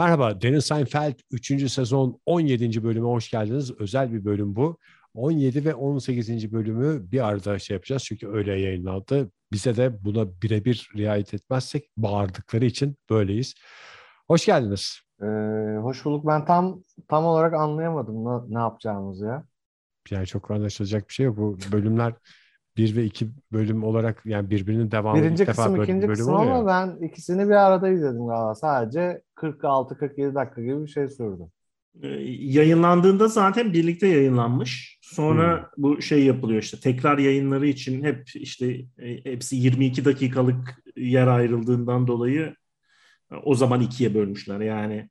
Merhaba, Deniz Seinfeld 3. sezon 17. bölüme hoş geldiniz. Özel bir bölüm bu. 17 ve 18. bölümü bir arada şey yapacağız çünkü öyle yayınlandı. Bize de buna birebir riayet etmezsek bağırdıkları için böyleyiz. Hoş geldiniz. Ee, hoş bulduk. Ben tam tam olarak anlayamadım ne, ne yapacağımızı ya. Yani çok anlaşılacak bir şey yok. Bu bölümler bir ve iki bölüm olarak yani birbirinin devamı Birinci ilk defa kısım, böyle ikinci bölüm kısım oluyor. ama ben ikisini bir arada izledim galiba. Sadece 46-47 dakika gibi bir şey sürdü. Ee, yayınlandığında zaten birlikte yayınlanmış. Sonra bu şey yapılıyor işte tekrar yayınları için hep işte e, hepsi 22 dakikalık yer ayrıldığından dolayı o zaman ikiye bölmüşler. Yani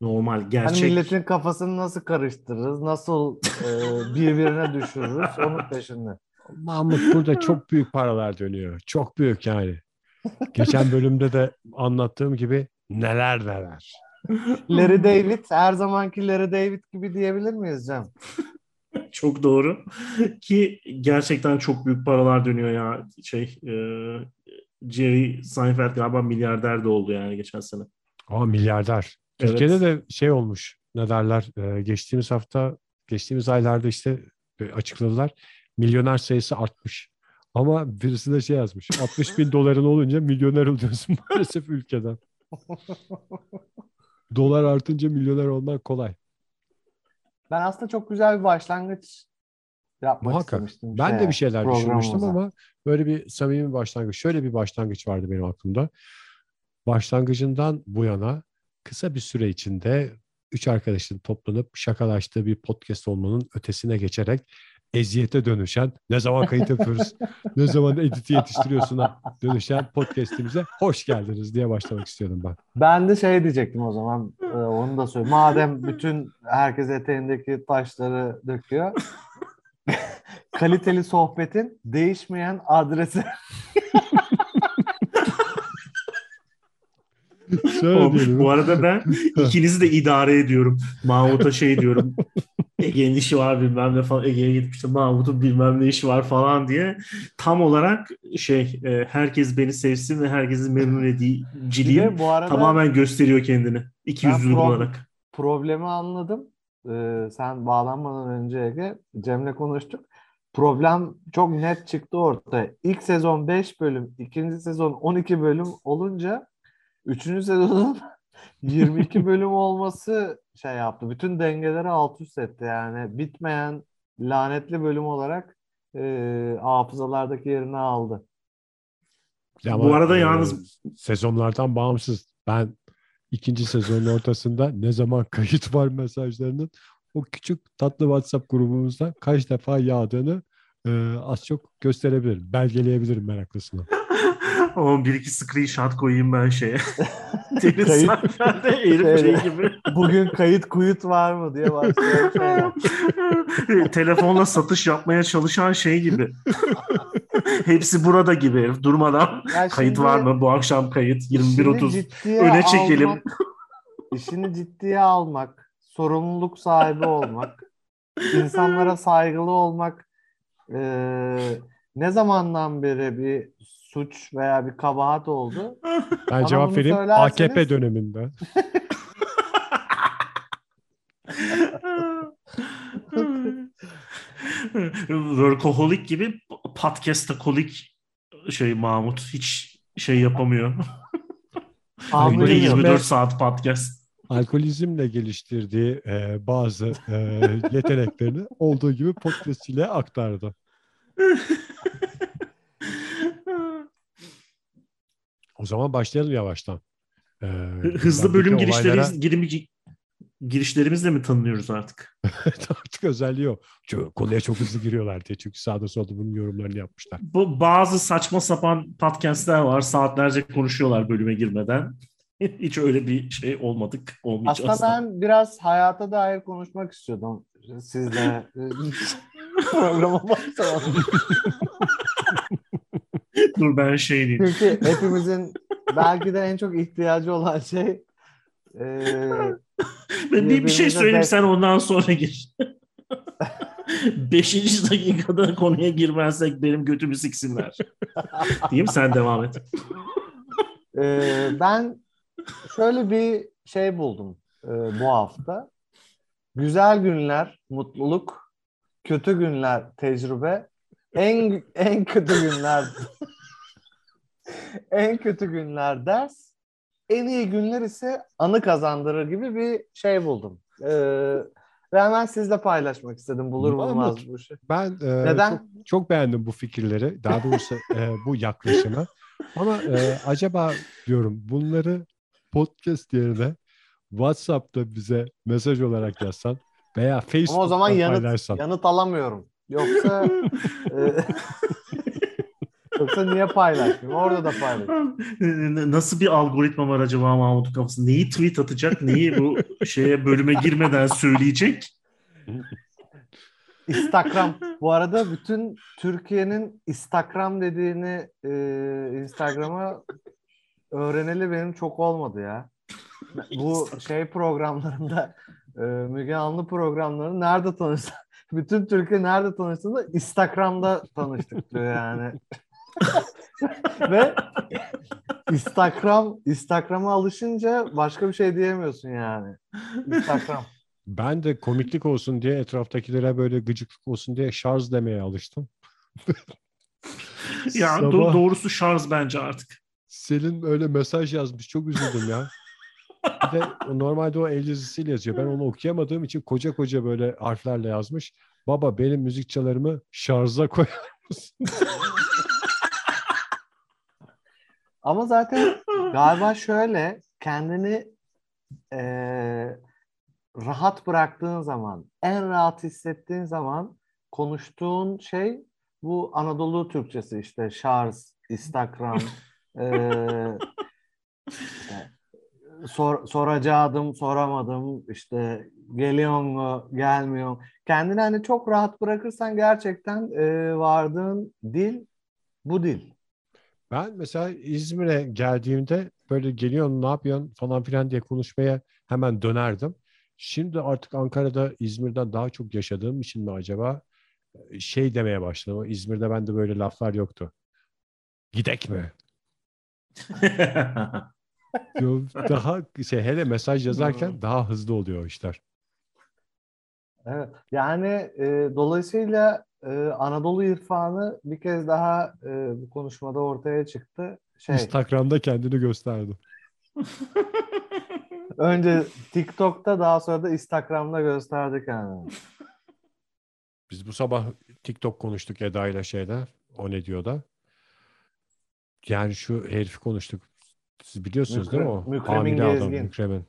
normal gerçek milletin kafasını nasıl karıştırırız, nasıl e, birbirine düşürürüz onun peşinde. Mahmut burada çok büyük paralar dönüyor. Çok büyük yani. Geçen bölümde de anlattığım gibi neler neler. Larry David, her zamanki Larry David gibi diyebilir miyiz Cem? çok doğru ki gerçekten çok büyük paralar dönüyor ya şey e, Jerry Seinfeld galiba milyarder de oldu yani geçen sene. Aa milyarder. Evet. Türkiye'de de şey olmuş ne derler e, geçtiğimiz hafta geçtiğimiz aylarda işte e, açıkladılar milyoner sayısı artmış. Ama birisi de şey yazmış 60 bin doların olunca milyoner oluyorsun maalesef ülkeden. Dolar artınca milyoner olmak kolay. Ben aslında çok güzel bir başlangıç yapmak Muhakkak. istemiştim. Ben de şeye, bir şeyler düşünmüştüm ama böyle bir samimi başlangıç. Şöyle bir başlangıç vardı benim aklımda. Başlangıcından bu yana kısa bir süre içinde üç arkadaşın toplanıp şakalaştığı bir podcast olmanın ötesine geçerek eziyete dönüşen, ne zaman kayıt yapıyoruz, ne zaman editi yetiştiriyorsun'a dönüşen podcastimize hoş geldiniz diye başlamak istiyordum ben. Ben de şey diyecektim o zaman. e, onu da söyle. Madem bütün herkes eteğindeki taşları döküyor. kaliteli sohbetin değişmeyen adresi. Şöyle diyelim. bu arada ben ikinizi de idare ediyorum. Mahmut'a şey diyorum. Ege'nin işi var bilmem ne falan. Ege'ye gidip işte Mahmut'un bilmem ne işi var falan diye. Tam olarak şey e, herkes beni sevsin ve herkesin memnun ediciliği bu arada tamamen gösteriyor kendini. İki yüzlülük pro- olarak. problemi anladım. Ee, sen bağlanmadan önce Ege, Cem'le konuştuk. Problem çok net çıktı ortaya. İlk sezon 5 bölüm, ikinci sezon 12 bölüm olunca üçüncü sezonun 22 bölüm olması şey yaptı. Bütün dengeleri alt üst etti yani. Bitmeyen lanetli bölüm olarak e, hafızalardaki yerini aldı. Ama, Bu arada e, yalnız- sezonlardan bağımsız ben ikinci sezonun ortasında ne zaman kayıt var mesajlarının o küçük tatlı WhatsApp grubumuzda kaç defa yağdığını e, az çok gösterebilirim. Belgeleyebilirim meraklısına. Ama bir iki screenshot koyayım ben şeye. Deniz Kayıt- Seinfeld'de herif şey gibi. Bugün kayıt kuyut var mı diye şeyler. Telefonla satış yapmaya çalışan şey gibi. Hepsi burada gibi durmadan. Ya Kayıt var mı? Bu akşam kayıt işini 21.30. ciddiye Öne çekelim. almak, işini ciddiye almak, sorumluluk sahibi olmak, insanlara saygılı olmak eee, ne zamandan beri bir suç veya bir kabahat oldu? Ben Bana cevap vereyim. söylerseniz- AKP döneminde. Workaholic gibi podcastakolik şey Mahmut hiç şey yapamıyor. Abi, Alkolizm- 24 saat podcast. Alkolizmle geliştirdiği e, bazı e, yeteneklerini olduğu gibi podcast ile aktardı. O zaman başlayalım yavaştan. E, Hızlı bölüm girişleri olaylara- girişlerimizle mi tanınıyoruz artık? artık özelliği o. Çok, konuya çok hızlı giriyorlar diye. Çünkü sağda solda bunun yorumlarını yapmışlar. Bu bazı saçma sapan podcastler var. Saatlerce konuşuyorlar bölüme girmeden. Hiç öyle bir şey olmadık. Olmayacağız. Aslında ben biraz hayata dair konuşmak istiyordum sizle. Programa başlamadan. Dur ben şey diyeyim. Çünkü hepimizin belki de en çok ihtiyacı olan şey eee Ben bir, bir şey söyleyeyim sen ondan sonra gir. Beşinci dakikada konuya girmezsek benim götümü siksinler. Diyeyim sen devam et. Ee, ben şöyle bir şey buldum e, bu hafta. Güzel günler, mutluluk, kötü günler, tecrübe, en en kötü günler en kötü günler ders, en iyi günler ise anı kazandırır gibi bir şey buldum. Ee, ve hemen sizle paylaşmak istedim bulur bulmaz bu şey. Ben e, Neden? Çok, çok beğendim bu fikirleri. Daha doğrusu e, bu yaklaşımı. Ama e, acaba diyorum bunları podcast yerine WhatsApp'ta bize mesaj olarak yazsan veya Facebook'ta Ama o zaman yanıt, paylaşsan. yanıt alamıyorum. Yoksa e, yoksa niye paylaşmayayım? Orada da paylaşayım. Nasıl bir algoritma var acaba Mahmut'un kafasında? Neyi tweet atacak, neyi bu şeye bölüme girmeden söyleyecek? Instagram. Bu arada bütün Türkiye'nin Instagram dediğini e, Instagram'a öğreneli benim çok olmadı ya. Bu şey programlarında e, Müge Anlı programları nerede tanıştık? Bütün Türkiye nerede tanıştığında Instagram'da tanıştık diyor yani. Ve Instagram Instagram'a alışınca başka bir şey diyemiyorsun yani. Instagram. Ben de komiklik olsun diye etraftakilere böyle gıcıklık olsun diye şarj demeye alıştım. Ya Sabah- do- doğrusu şarj bence artık. Selin öyle mesaj yazmış. Çok üzüldüm ya. Bir de o- normalde o el yazısıyla yazıyor. Ben onu okuyamadığım için koca koca böyle harflerle yazmış. Baba benim müzik çalarımı şarja koyar mısın? Ama zaten galiba şöyle kendini eee, rahat bıraktığın zaman, en rahat hissettiğin zaman konuştuğun şey bu Anadolu Türkçesi işte şarj, Instagram, eee, işte sor, soracaktım, soramadım, işte geliyor mu, gelmiyor? Kendini hani çok rahat bırakırsan gerçekten eee, vardığın dil bu dil. Ben mesela İzmir'e geldiğimde böyle geliyorsun ne yapıyorsun falan filan diye konuşmaya hemen dönerdim. Şimdi artık Ankara'da İzmir'den daha çok yaşadığım için mi acaba e, şey demeye başladım. İzmir'de bende böyle laflar yoktu. Gidek mi? Daha şey hele mesaj yazarken daha hızlı oluyor o işler. Evet. Yani e, dolayısıyla e, Anadolu irfanı bir kez daha e, bu konuşmada ortaya çıktı. Şey, Instagram'da kendini gösterdi. önce TikTok'ta daha sonra da Instagram'da gösterdi kendini. Biz bu sabah TikTok konuştuk Eda ile şeyde. O ne diyor da. Yani şu herifi konuştuk. Siz biliyorsunuz değil mi o? Mükrem- Mükremin Hamile adam Gezgin. Mükremin.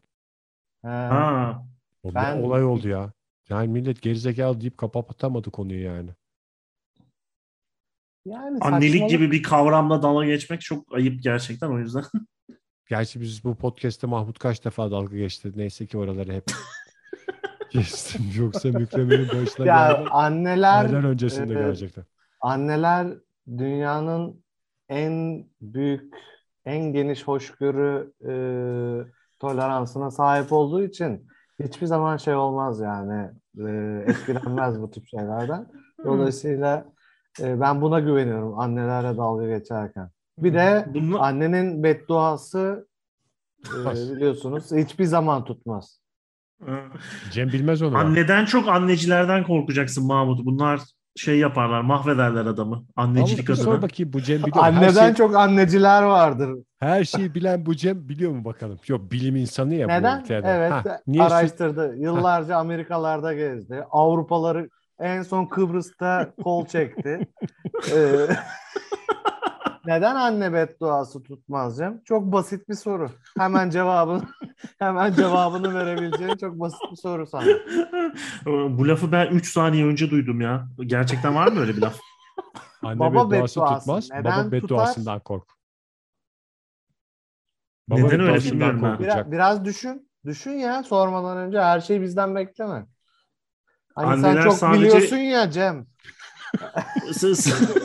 Ha, ha. O Ben- olay oldu ya. Yani millet gerizekalı deyip kapatamadı konuyu yani. Yani Annelik saçmalık- gibi bir kavramla dalga geçmek çok ayıp gerçekten o yüzden. Gerçi biz bu podcast'te Mahmut kaç defa dalga geçti. Neyse ki oraları hep geçtim. Yoksa Mükremin'in başına Ya geldi. anneler Aylar öncesinde e, gelecekti. anneler dünyanın en büyük, en geniş hoşgörü e, toleransına sahip olduğu için hiçbir zaman şey olmaz yani e, etkilenmez bu tip şeylerden. Dolayısıyla e, ben buna güveniyorum annelerle dalga geçerken. Bir de Bunla- annenin bedduası e, biliyorsunuz hiçbir zaman tutmaz. Cem bilmez onu. Anneden çok annecilerden korkacaksın Mahmut. Bunlar şey yaparlar, mahvederler adamı. Annecilik sor adına. bakayım bu Cem biliyor. Anneden şey, çok anneciler vardır. her şeyi bilen bu Cem biliyor mu bakalım? Yok bilim insanı ya bu Neden? ülkede. Evet, Ha, niye araştırdı. Yıllarca Amerikalarda gezdi. Avrupaları en son Kıbrıs'ta kol çekti. Ee, neden anne bedduası tutmaz Cem? Çok basit bir soru. Hemen cevabını hemen cevabını verebileceğin çok basit bir soru sana. Bu lafı ben 3 saniye önce duydum ya. Gerçekten var mı öyle bir laf? Anne Baba bedduası bedduası tutmaz. neden Baba tutar? bedduasından kork. Baba Neden öyle bilmiyorum ben. Biraz, biraz düşün. Düşün ya sormadan önce her şeyi bizden bekleme. Hani sen Anneler çok sadece- biliyorsun ya Cem.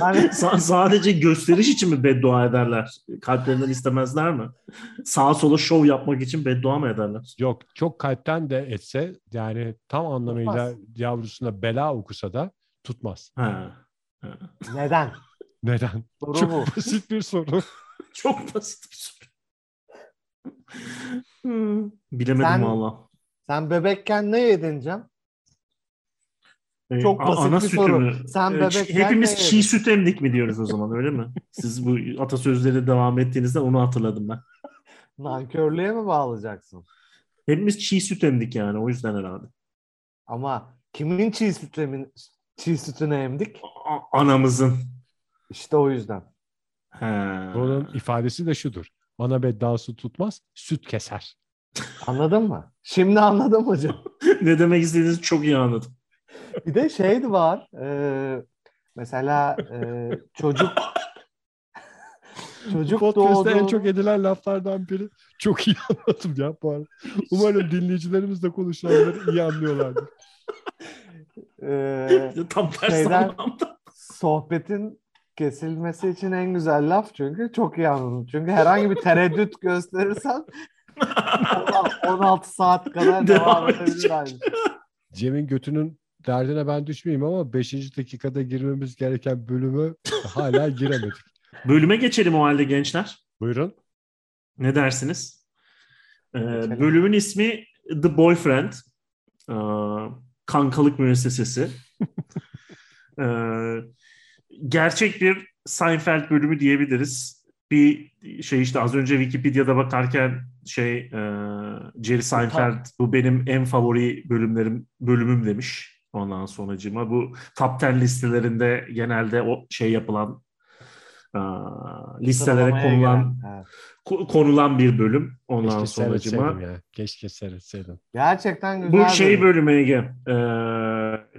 Hani sa- sadece gösteriş için mi beddua ederler? Kalplerinden istemezler mi? Sağa sola şov yapmak için beddua mı ederler? Yok çok kalpten de etse yani tam anlamıyla Tutmaz. yavrusuna bela okusa da tutmaz. Ha. neden? Neden? Soru çok bu. basit bir soru. Çok basit bir soru. Hmm, Bilemedim Sen- valla. Sen bebekken ne yedin Cem? Ee, Çok basit ana bir sütü soru. mü? Sen Ee, bebekken çi- Hepimiz ne çiğ yedin? süt emdik mi diyoruz o zaman öyle mi? Siz bu atasözleri devam ettiğinizde onu hatırladım ben. Nankörlüğe mi bağlayacaksın? Hepimiz çiğ süt emdik yani o yüzden herhalde. Ama kimin çiğ sütünü, çiğ sütünü emdik? A- anamızın. İşte o yüzden. He. Bunun ifadesi de şudur. Ana beddası tutmaz, süt keser. Anladın mı? Şimdi anladım hocam. ne demek istediğinizi çok iyi anladım. Bir de şey var. e, mesela e, çocuk çocuk podcast'te doğdu. en çok edilen laflardan biri. Çok iyi anladım ya bu arada. Umarım dinleyicilerimiz de konuşanları iyi anlıyorlardır. e, Tam ters Şeyden- anlamda. sohbetin kesilmesi için en güzel laf çünkü çok iyi anladım. Çünkü herhangi bir tereddüt gösterirsen 16 saat kadar devam, Devam edebilir. Cem'in götünün derdine ben düşmeyeyim ama 5. dakikada girmemiz gereken bölümü hala giremedik. Bölüme geçelim o halde gençler. Buyurun. Ne dersiniz? Ee, bölümün ismi The Boyfriend. Ee, kankalık müessesesi. Ee, gerçek bir Seinfeld bölümü diyebiliriz. Bir şey işte az önce Wikipedia'da bakarken şey e, Jerry Seinfeld bu benim en favori bölümlerim bölümüm demiş. Ondan sonracıma bu top 10 listelerinde genelde o şey yapılan e, listelere Sıralamaya konulan giren, evet. ko- konulan bir bölüm ondan Keşke sonracıma. ya. Keşke seyretseydim. Gerçekten güzel. Bu şey bölüm. bölümü Ege.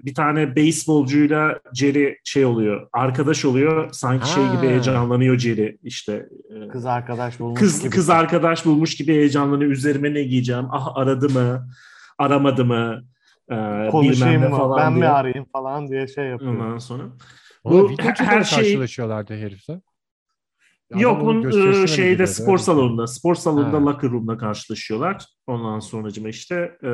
Bir tane beyzbolcuyla Jerry şey oluyor. Arkadaş oluyor. Sanki şey gibi Ha. heyecanlanıyor Jerry. İşte e, Kız arkadaş bulmuş kız gibi. kız arkadaş bulmuş gibi heyecanlanıyor. Üzerime ne giyeceğim? Ah aradı mı? Aramadı mı? Ee, konuşayım mı? falan ben diye. mi arayayım falan diye şey yapıyor. Ondan sonra. Bu her şey- karşılaşıyorlardı herifle? Adam Yok bunun e, mi şeyde spor Öyle şey. salonunda, spor salonunda Ha. locker room'da karşılaşıyorlar. Ondan sonracıma işte e,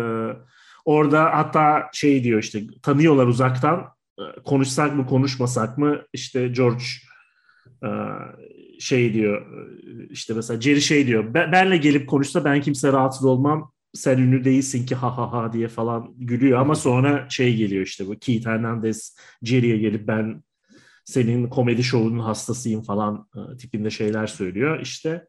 orada hatta şey diyor işte tanıyorlar uzaktan e, konuşsak mı konuşmasak mı işte George e, şey diyor e, işte mesela Jerry şey diyor "Ben- benle gelip konuşsa ben kimse rahatsız olmam sen ünlü değilsin ki ha ha ha diye falan gülüyor ama sonra şey geliyor işte bu Keith Hernandez Jerry'e gelip ben senin komedi şovunun hastasıyım falan e, tipinde şeyler söylüyor. İşte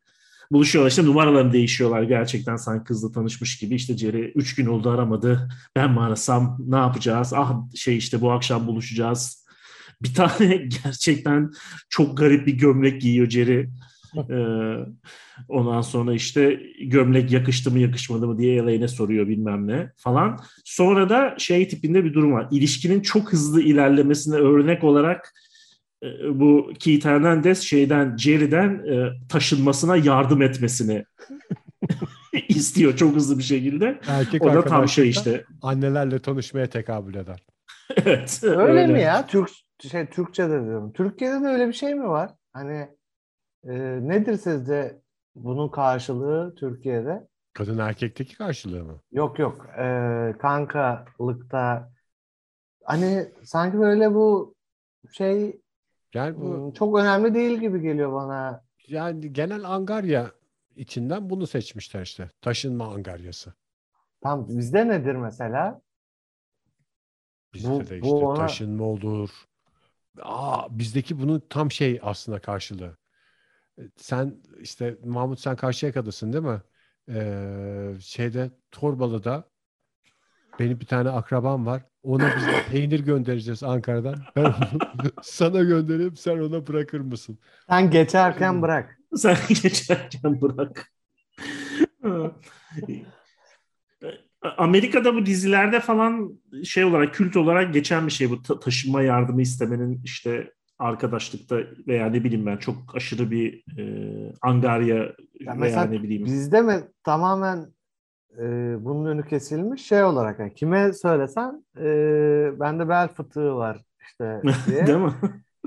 buluşuyorlar işte numaralarını değişiyorlar gerçekten sanki kızla tanışmış gibi. İşte Jerry 3 gün oldu aramadı. Ben mi arasam ne yapacağız? Ah şey işte bu akşam buluşacağız. Bir tane gerçekten çok garip bir gömlek giyiyor Jerry. Ee, ondan sonra işte gömlek yakıştı mı yakışmadı mı diye Elaine'e soruyor bilmem ne falan. Sonra da şey tipinde bir durum var. İlişkinin çok hızlı ilerlemesine örnek olarak e, bu Keith Hernandez şeyden Jerry'den e, taşınmasına yardım etmesini istiyor çok hızlı bir şekilde. Erkek O da tam şey işte. Annelerle tanışmaya tekabül eder. evet. Öyle, mi ya? Türk şey Türkçe'de diyorum. Türkiye'de de öyle bir şey mi var? Hani e, nedir sizce bunun karşılığı Türkiye'de? Kadın erkekteki karşılığı mı? Yok yok. E, kankalıkta hani sanki böyle bu şey Yani bu hmm, çok önemli değil gibi geliyor bana. yani genel angarya içinden bunu seçmişler işte. Taşınma angaryası. Tam bizde nedir mesela? Bizde Bu- de bu işte ona- taşınma olur. Aa, bizdeki bunun tam şey aslında karşılığı. E, Sen işte Mahmut sen Karşıyaka'dasın değil mi? Ee, şeyde Torbalı'da benim bir tane akrabam var. Ona biz peynir göndereceğiz Ankara'dan. Ben sana göndereyim sen ona bırakır mısın? Sen geçerken bırak. Sen geçerken bırak. Amerika'da bu dizilerde falan şey olarak kült olarak geçen bir şey bu ta- taşınma yardımı istemenin işte arkadaşlıkta veya ne bileyim ben çok aşırı bir e, angarya Ya veya ne bileyim bizde mi tamamen e, bunun önü kesilmiş şey olarak yani kime söylesen e, bende bel fıtığı var işte diye. Değil mi?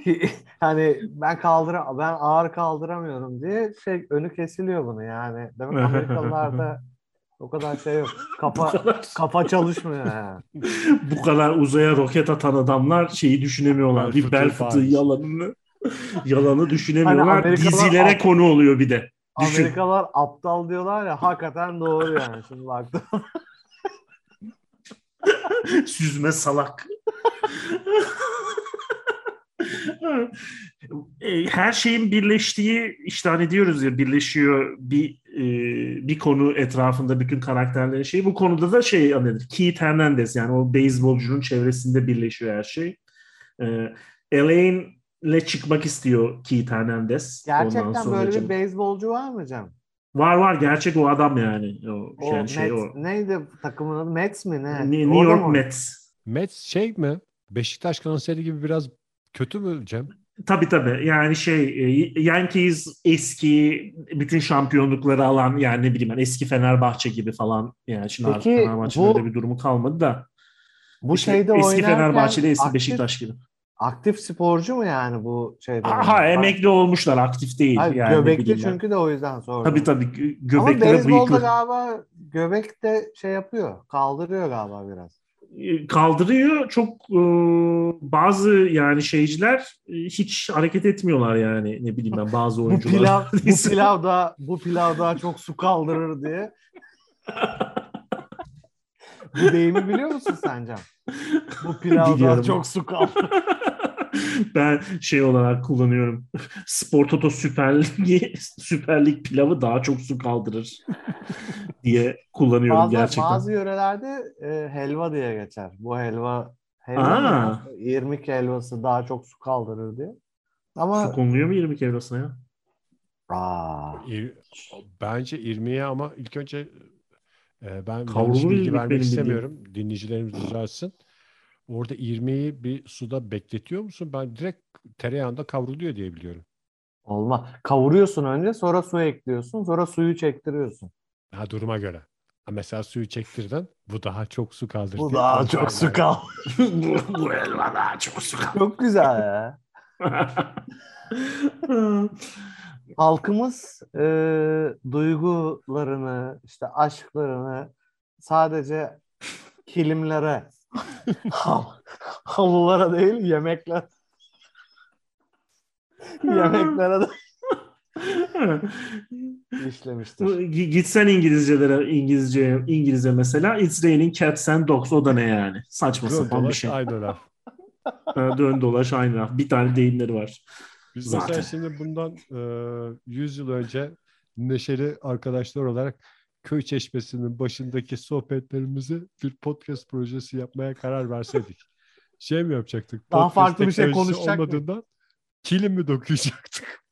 hani ben kaldıra ben ağır kaldıramıyorum diye şey önü kesiliyor bunu yani. Demek Amerikalılarda o kadar şey yok. Kafa kafa çalışmıyor yani. Bu kadar uzaya roket atan adamlar şeyi düşünemiyorlar. Bir bel fıtığı yalanını yalanı düşünemiyorlar. Hani Amerikalılar- Dizilere konu oluyor bir de. Düşün. Amerikalılar aptal diyorlar ya hakikaten doğru yani şimdi baktım. Süzme salak. E, Her şeyin birleştiği işte hani diyoruz ya birleşiyor bir e, bir konu etrafında bütün karakterlerin şeyi. Bu konuda da şey anladır. Keith Hernandez yani o beyzbolcunun çevresinde birleşiyor her şey. E, Elaine'le çıkmak istiyor Keith Hernandez. Ondan Gerçekten sonra böyle canım- bir beyzbolcu var mı Cem? Var var gerçek o adam yani. O, O yani şey Mets, o. neydi takımın adı? Mets mi ne? New Orada York? Mets. Mets şey mi? Beşiktaş konseri gibi biraz kötü mü Cem? Tabii tabii. Yani şey e, Yankees eski bütün şampiyonlukları alan yani ne bileyim ben eski Fenerbahçe gibi falan. Yani şimdi artık Peki, Fenerbahçe'nin bu- öyle bir durumu kalmadı da. Bu İşte şeyde eski oynarken Fenerbahçe'de eski aktif, Beşiktaş gibi. aktif sporcu mu yani bu şeyde? Aha oynayan? emekli olmuşlar aktif değil. Hayır, yani göbekli çünkü de o yüzden sordum. Tabii tabii gö- Ama göbekli ve beyzbolda galiba göbek de şey yapıyor. Kaldırıyor galiba biraz. Kaldırıyor çok e, bazı yani şeyciler e, hiç hareket etmiyorlar yani ne bileyim ben bazı Bu oyuncular. pilav, bu pilav daha bu pilav daha çok su kaldırır diye. Bu deyimi biliyor musun sen Can? Bu pilav daha çok su kaldırır. ben şey olarak kullanıyorum. Spor Toto Süper Ligi Süper Lig pilavı daha çok su kaldırır diye kullanıyorum Bazı, gerçekten. bazı yörelerde e, helva diye geçer. Bu helva helva irmik helvası daha çok su kaldırır diye. Ama Su konuluyor mu 20 evrosuna ya? Aa, İr- bence irmiye ama ilk önce e, ben Kavrulur yanlış bilgi irmik vermek istemiyorum. Dinleyicilerimiz düzelsin. Orada irmiği bir suda bekletiyor musun? Ben direkt tereyağında kavruluyor diye biliyorum. olma. Kavuruyorsun önce sonra su ekliyorsun sonra suyu çektiriyorsun. Ha, duruma göre. Ha, mesela suyu çektirdin. Bu daha çok su kaldırdı. Bu daha çok su kal. bu, bu elma daha çok su kaldırır. Çok güzel ya. Halkımız e, duygularını, işte aşklarını sadece kilimlere, hav- halılara değil yemekler yemeklere de işlemiştir. Gitsen İngilizcelere İngilizce İngilizce mesela It's raining cats and dogs o da ne yani? Saçma Dön sapan bir şey. aynı laf. Dön dolaş aynı laf. Bir tane deyimleri var. Biz Zaten. mesela şimdi bundan e, 100 yıl önce neşeli arkadaşlar olarak köy çeşmesinin başındaki sohbetlerimizi bir podcast projesi yapmaya karar verseydik. Şey mi yapacaktık? Daha Podcast farklı bir şey konuşacak mı? olmadığından kilim mi dokuyacaktık?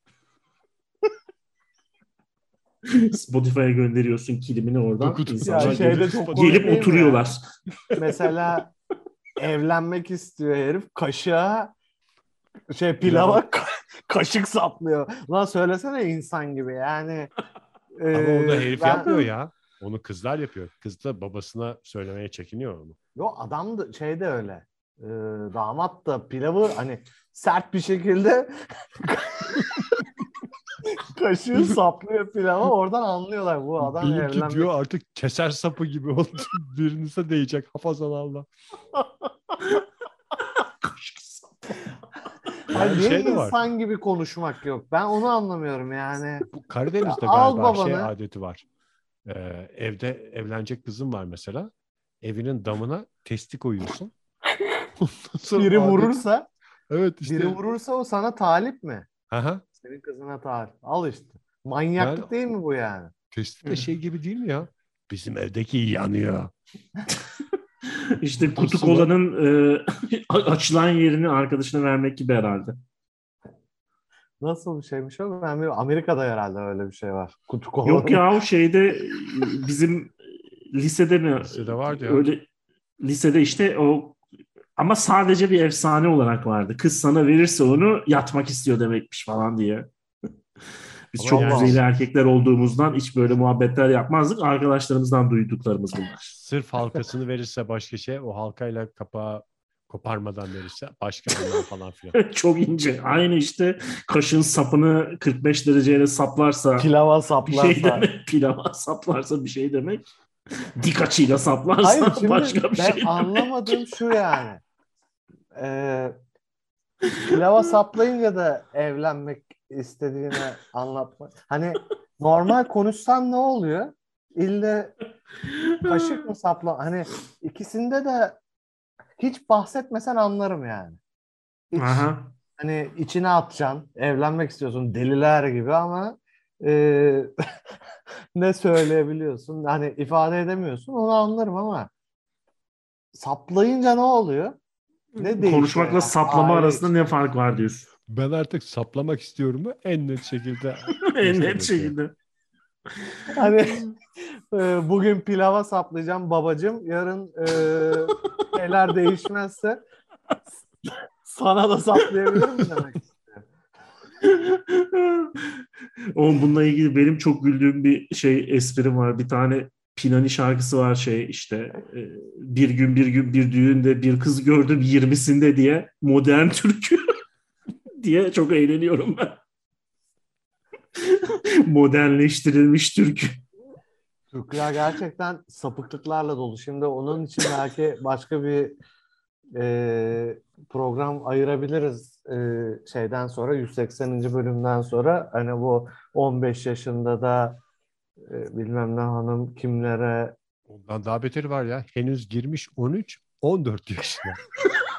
Spotify'a gönderiyorsun kilimini oradan. Dokuz- İnsanlar şeyde gelip- çok gelip oturuyorlar. Mesela evlenmek istiyor herif kaşığa şey pilava ka- kaşık saplıyor. Lan söylesene insan gibi yani. Ama Ee, onu herif ben- yapmıyor ya. Onu kızlar yapıyor. Kız da babasına söylemeye çekiniyor onu. Yo adam da şey de öyle. Ee, damat da pilavı hani sert bir şekilde kaşığı saplıyor pilava oradan anlıyorlar bu adam Benimki evlenmek. diyor artık keser sapı gibi oldu. Birinize değecek hafazan Allah. Hani Yani niye şey de var. insan gibi konuşmak yok? Ben onu anlamıyorum yani. Bu Karadeniz'de Ya galiba şey babanı. adeti var. Ee, evde evlenecek kızım var mesela. Evinin damına testi koyuyorsun. Biri adet- vurursa, Evet işte. biri vurursa o sana talip mi? Aha, Senin kızına talip. Al işte. Manyaklık Yani- değil mi bu yani? testi de şey gibi değil mi ya? Bizim evdeki yanıyor. İşte kutu kolanın e, açılan yerini arkadaşına vermek gibi herhalde. Nasıl bir şeymiş o? Ben bilmiyorum. Amerika'da herhalde öyle bir şey var. Kutu kola. Yok ya o şeyde e, bizim lisede mi? Lisede vardı ya. Öyle lisede işte o ama sadece bir efsane olarak vardı. Kız sana verirse onu yatmak istiyor demekmiş falan diye. Biz Ama çok yani- düzeyli erkekler olduğumuzdan hiç böyle muhabbetler yapmazdık. Arkadaşlarımızdan duyduklarımız bunlar. Sırf halkasını verirse başka şey o halkayla kapağı Koparmadan verirse başka anlam falan filan. Çok ince. Aynı işte kaşın sapını 45 dereceyle saplarsa Pilava bir saplarsa. şey demek. Pilava saplarsa bir şey demek. Dik açıyla saplarsa Hayır şimdi başka bir ben şey demek. anlamadığım şu yani. Ee, pilava saplayınca da evlenmek istediğini anlatma. Hani normal konuşsan ne oluyor? İlle kaşık mı sapla? Hani ikisinde de hiç bahsetmesen anlarım yani. Hiç, Aha. hani içine atacaksın, evlenmek istiyorsun deliler gibi ama e, ne söyleyebiliyorsun? Hani ifade edemiyorsun onu anlarım ama saplayınca ne oluyor? Ne Konuşmakla yani? saplama Aile arasında ne fark var diyorsun. Ben artık saplamak istiyorum mu en net şekilde. en net şekilde. Hani e, bugün pilava saplayacağım babacım. Yarın e, şeyler değişmezse sana da saplayabilirim demek. Oğlum bununla ilgili benim çok güldüğüm bir şey esprim var. Bir tane Pinani şarkısı var şey işte e, bir gün bir gün bir düğünde bir kız gördüm 20'sinde diye modern türkü diye çok eğleniyorum ben. Modernleştirilmiş türkü. Türkler gerçekten sapıklıklarla dolu. Şimdi onun için belki başka bir e, program ayırabiliriz e, şeyden sonra 180. bölümden sonra hani bu 15 yaşında da e, bilmem ne hanım kimlere Ondan daha beteri var ya. Henüz girmiş 13, 14 yaşına.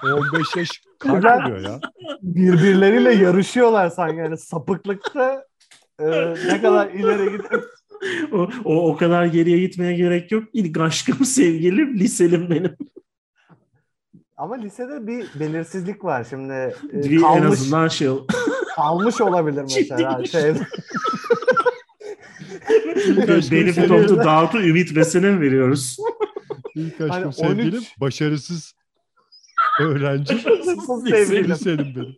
15 yaş kalk Ben- oluyor ya. birbirleriyle yarışıyorlar sanki yani sapıklıkta e, ne kadar ileri gider. O, o, o kadar geriye gitmeye gerek yok. İlk aşkım sevgilim liselim benim. Ama lisede bir belirsizlik var şimdi. E, Bir en kalmış, azından şey kalmış olabilir mesela. Şey, Benim toplu dağıtı ümit besene mi veriyoruz? ilk aşkım Hani 13 sevgilim, başarısız öğrenci. Liseli sevgilim. senin benim.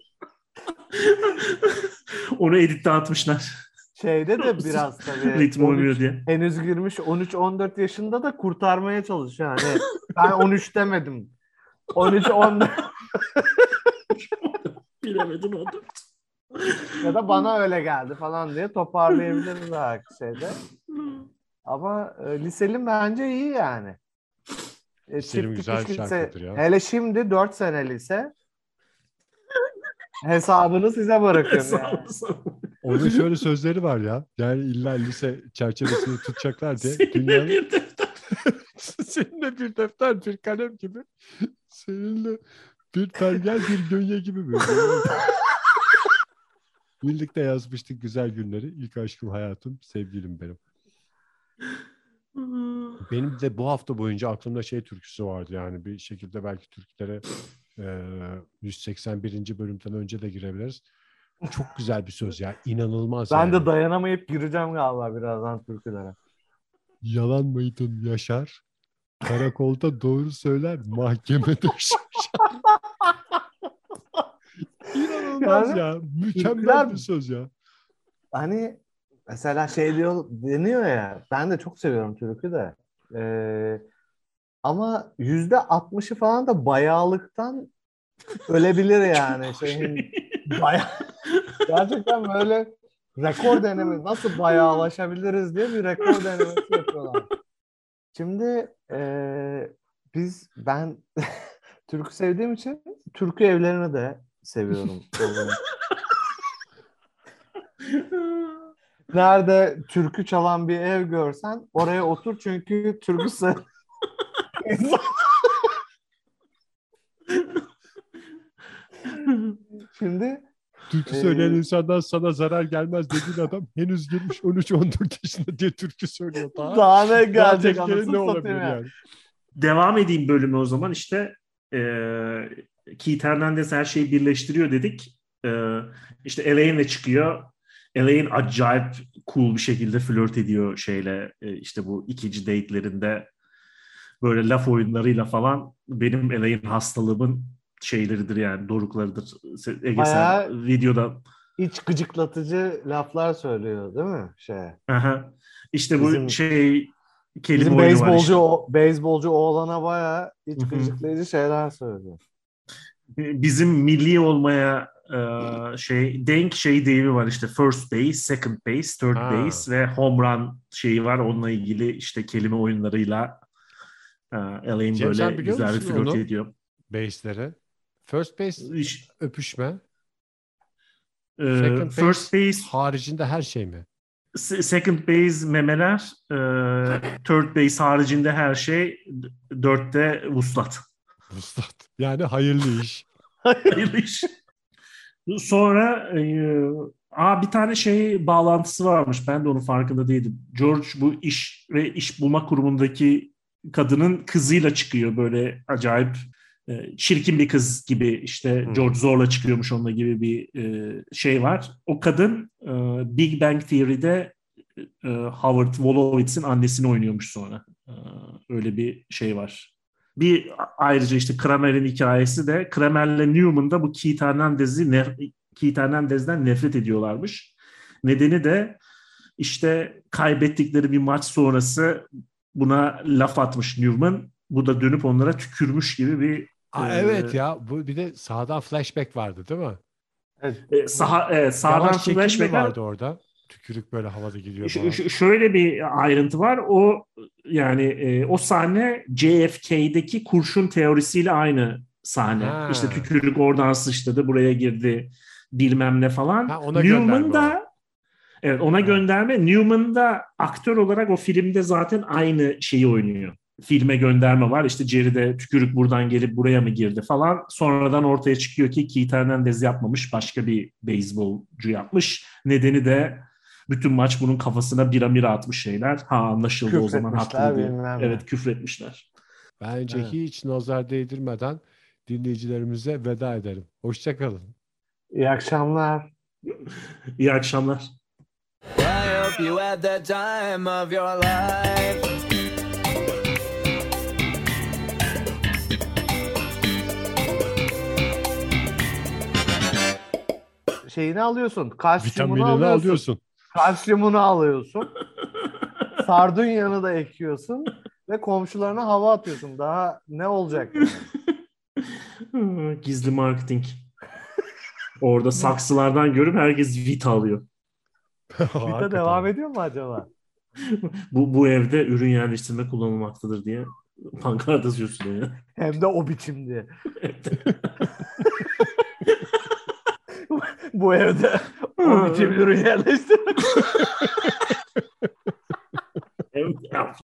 Onu editte atmışlar. şeyde de biraz tabii. Ritmi 13 uymuyor diye. henüz girmiş 13-14 yaşında da kurtarmaya çalışıyor. Yani ben 13 demedim. 13-14 Bilemedin onu. ya da bana öyle geldi falan diye toparlayabiliriz belki şeyde. Ama e, liselim bence iyi yani. E, güzel lise- şarkıdır ya. Hele şimdi 4 sene lise. Hesabını size bırakıyorum yani. Onun şöyle sözleri var ya. Yani illa lise çerçevesini tutacaklar diye. Seninle Dünyanın bir defter. seninle bir defter, bir kalem gibi. Seninle bir pergel, bir gönye gibi böyle. Birlikte yazmıştık güzel günleri. İlk aşkım hayatım, sevgilim benim. Benim de bu hafta boyunca aklımda şey türküsü vardı yani bir şekilde belki Türklere e, 181. bölümden önce de girebiliriz. Çok güzel bir söz ya. inanılmaz Ben yani. de dayanamayıp gireceğim galiba birazdan türkülere. Yalan mıydın Yaşar? Karakolda doğru söyler, mahkemede şaşar. İnanılmaz Yani ya. Mükemmel Türkler- bir söz ya. Hani mesela şey diyor deniyor ya ben de çok seviyorum türkü de. Ee, ama yüzde altmışı falan da bayağılıktan ölebilir yani. Şeyin bayağı gerçekten böyle rekor denemesi nasıl bayağılaşabiliriz diye bir rekor denemesi yapıyorlar. Şimdi eee, biz ben türkü sevdiğim için türkü evlerini de seviyorum. Nerede türkü çalan bir ev görsen oraya otur çünkü türkü Şimdi Türkü Ee, söyleyen insandan sana zarar gelmez dediğin adam henüz girmiş 13-14 yaşında diye türkü söylüyor. Daha, daha ne gelecek ne olabilir yani. yani? Devam edeyim bölümü o zaman işte eee Keith Hernandez her şeyi birleştiriyor dedik. Eee işte Elaine'le çıkıyor. Elaine acayip cool bir şekilde flört ediyor şeyle e, işte bu ikinci date'lerinde böyle laf oyunlarıyla falan benim Elaine hastalığımın şeyleridir yani doruklarıdır. Ege Bayağı- sen videoda İç gıcıklatıcı laflar söylüyor değil mi? Şey. Aha. işte bu Bizim- şey kelime Bizim oyunu var beyzbolcu işte. o, beyzbolcu oğlana bayağı iç gıcıklayıcı şeyler söylüyor. bizim milli olmaya e, şey denk şey deyimi var işte first base, second base, third Ha. base ve home run şeyi var. Onunla ilgili işte kelime oyunlarıyla e, Elaine Cem, böyle güzel bir flört ediyor. Base'leri. First base İş- öpüşme. e, Second first base, Haricinde her şey mi? se- second base memeler, e, third base haricinde her şey, dörtte vuslat. Vuslat. Yani hayırlı iş. Hayırlı iş. Sonra e, aa, bir tane şey bağlantısı varmış. Ben de onun farkında değildim. George bu iş ve iş bulma kurumundaki kadının kızıyla çıkıyor böyle acayip e, çirkin bir kız gibi işte. George zorla çıkıyormuş onunla gibi bir e, şey var. O kadın e, Big Bang Theory'de e, Howard Wolowitz'in annesini oynuyormuş sonra. E, öyle bir şey var. Bir ayrıca işte Kramer'in hikayesi de Kramer'le Newman da bu Keith Hernandez'i nef- Keith Hernandez'den nefret ediyorlarmış. Nedeni de işte kaybettikleri bir maç sonrası buna laf atmış Newman. Bu da dönüp onlara tükürmüş gibi bir Aa, Ee, evet ya. Bu bir de sağdan flashback vardı değil mi? e, saha, e, sağdan Yavaş flashback vardı orada? Tükürük böyle havada gidiyor Ş- ş- şöyle bir ayrıntı var. O yani e, o sahne JFK'deki kurşun teorisiyle aynı sahne. Ha. İşte tükürük oradan sıçradı, buraya girdi, bilmem ne falan. Ha, ona Newman da evet ona Ha. gönderme. Newman da aktör olarak o filmde zaten aynı şeyi oynuyor. Filme gönderme var. İşte Jerry'de tükürük buradan gelip buraya mı girdi falan. Sonradan ortaya çıkıyor ki Keith Hernandez yapmamış. Başka bir beyzbolcu yapmış. Nedeni de bütün maç bunun kafasına bira mira atmış şeyler. Ha anlaşıldı o zaman Küfretmişler, haklı diye. bilmem ne. Evet küfretmişler. Bence Evet. hiç nazar değdirmeden dinleyicilerimize veda edelim. Hoşçakalın. İyi akşamlar. İyi akşamlar. I hope you had the time of your life. Şeyini alıyorsun. Kalsiyumunu Vitaminini alıyorsun. alıyorsun. Kalsiyumunu alıyorsun. Sardunyanı da ekiyorsun. Ve komşularına hava atıyorsun. Daha ne olacak? yani? Gizli marketing. Orada saksılardan görüp herkes vita alıyor. Vita devam ediyor mu acaba? Bu, bu evde ürün yerleştirme kullanılmaktadır diye pankart asıyorsun ya. Hem de o biçimde. Bu evde o biçim ürün yerleştirmek.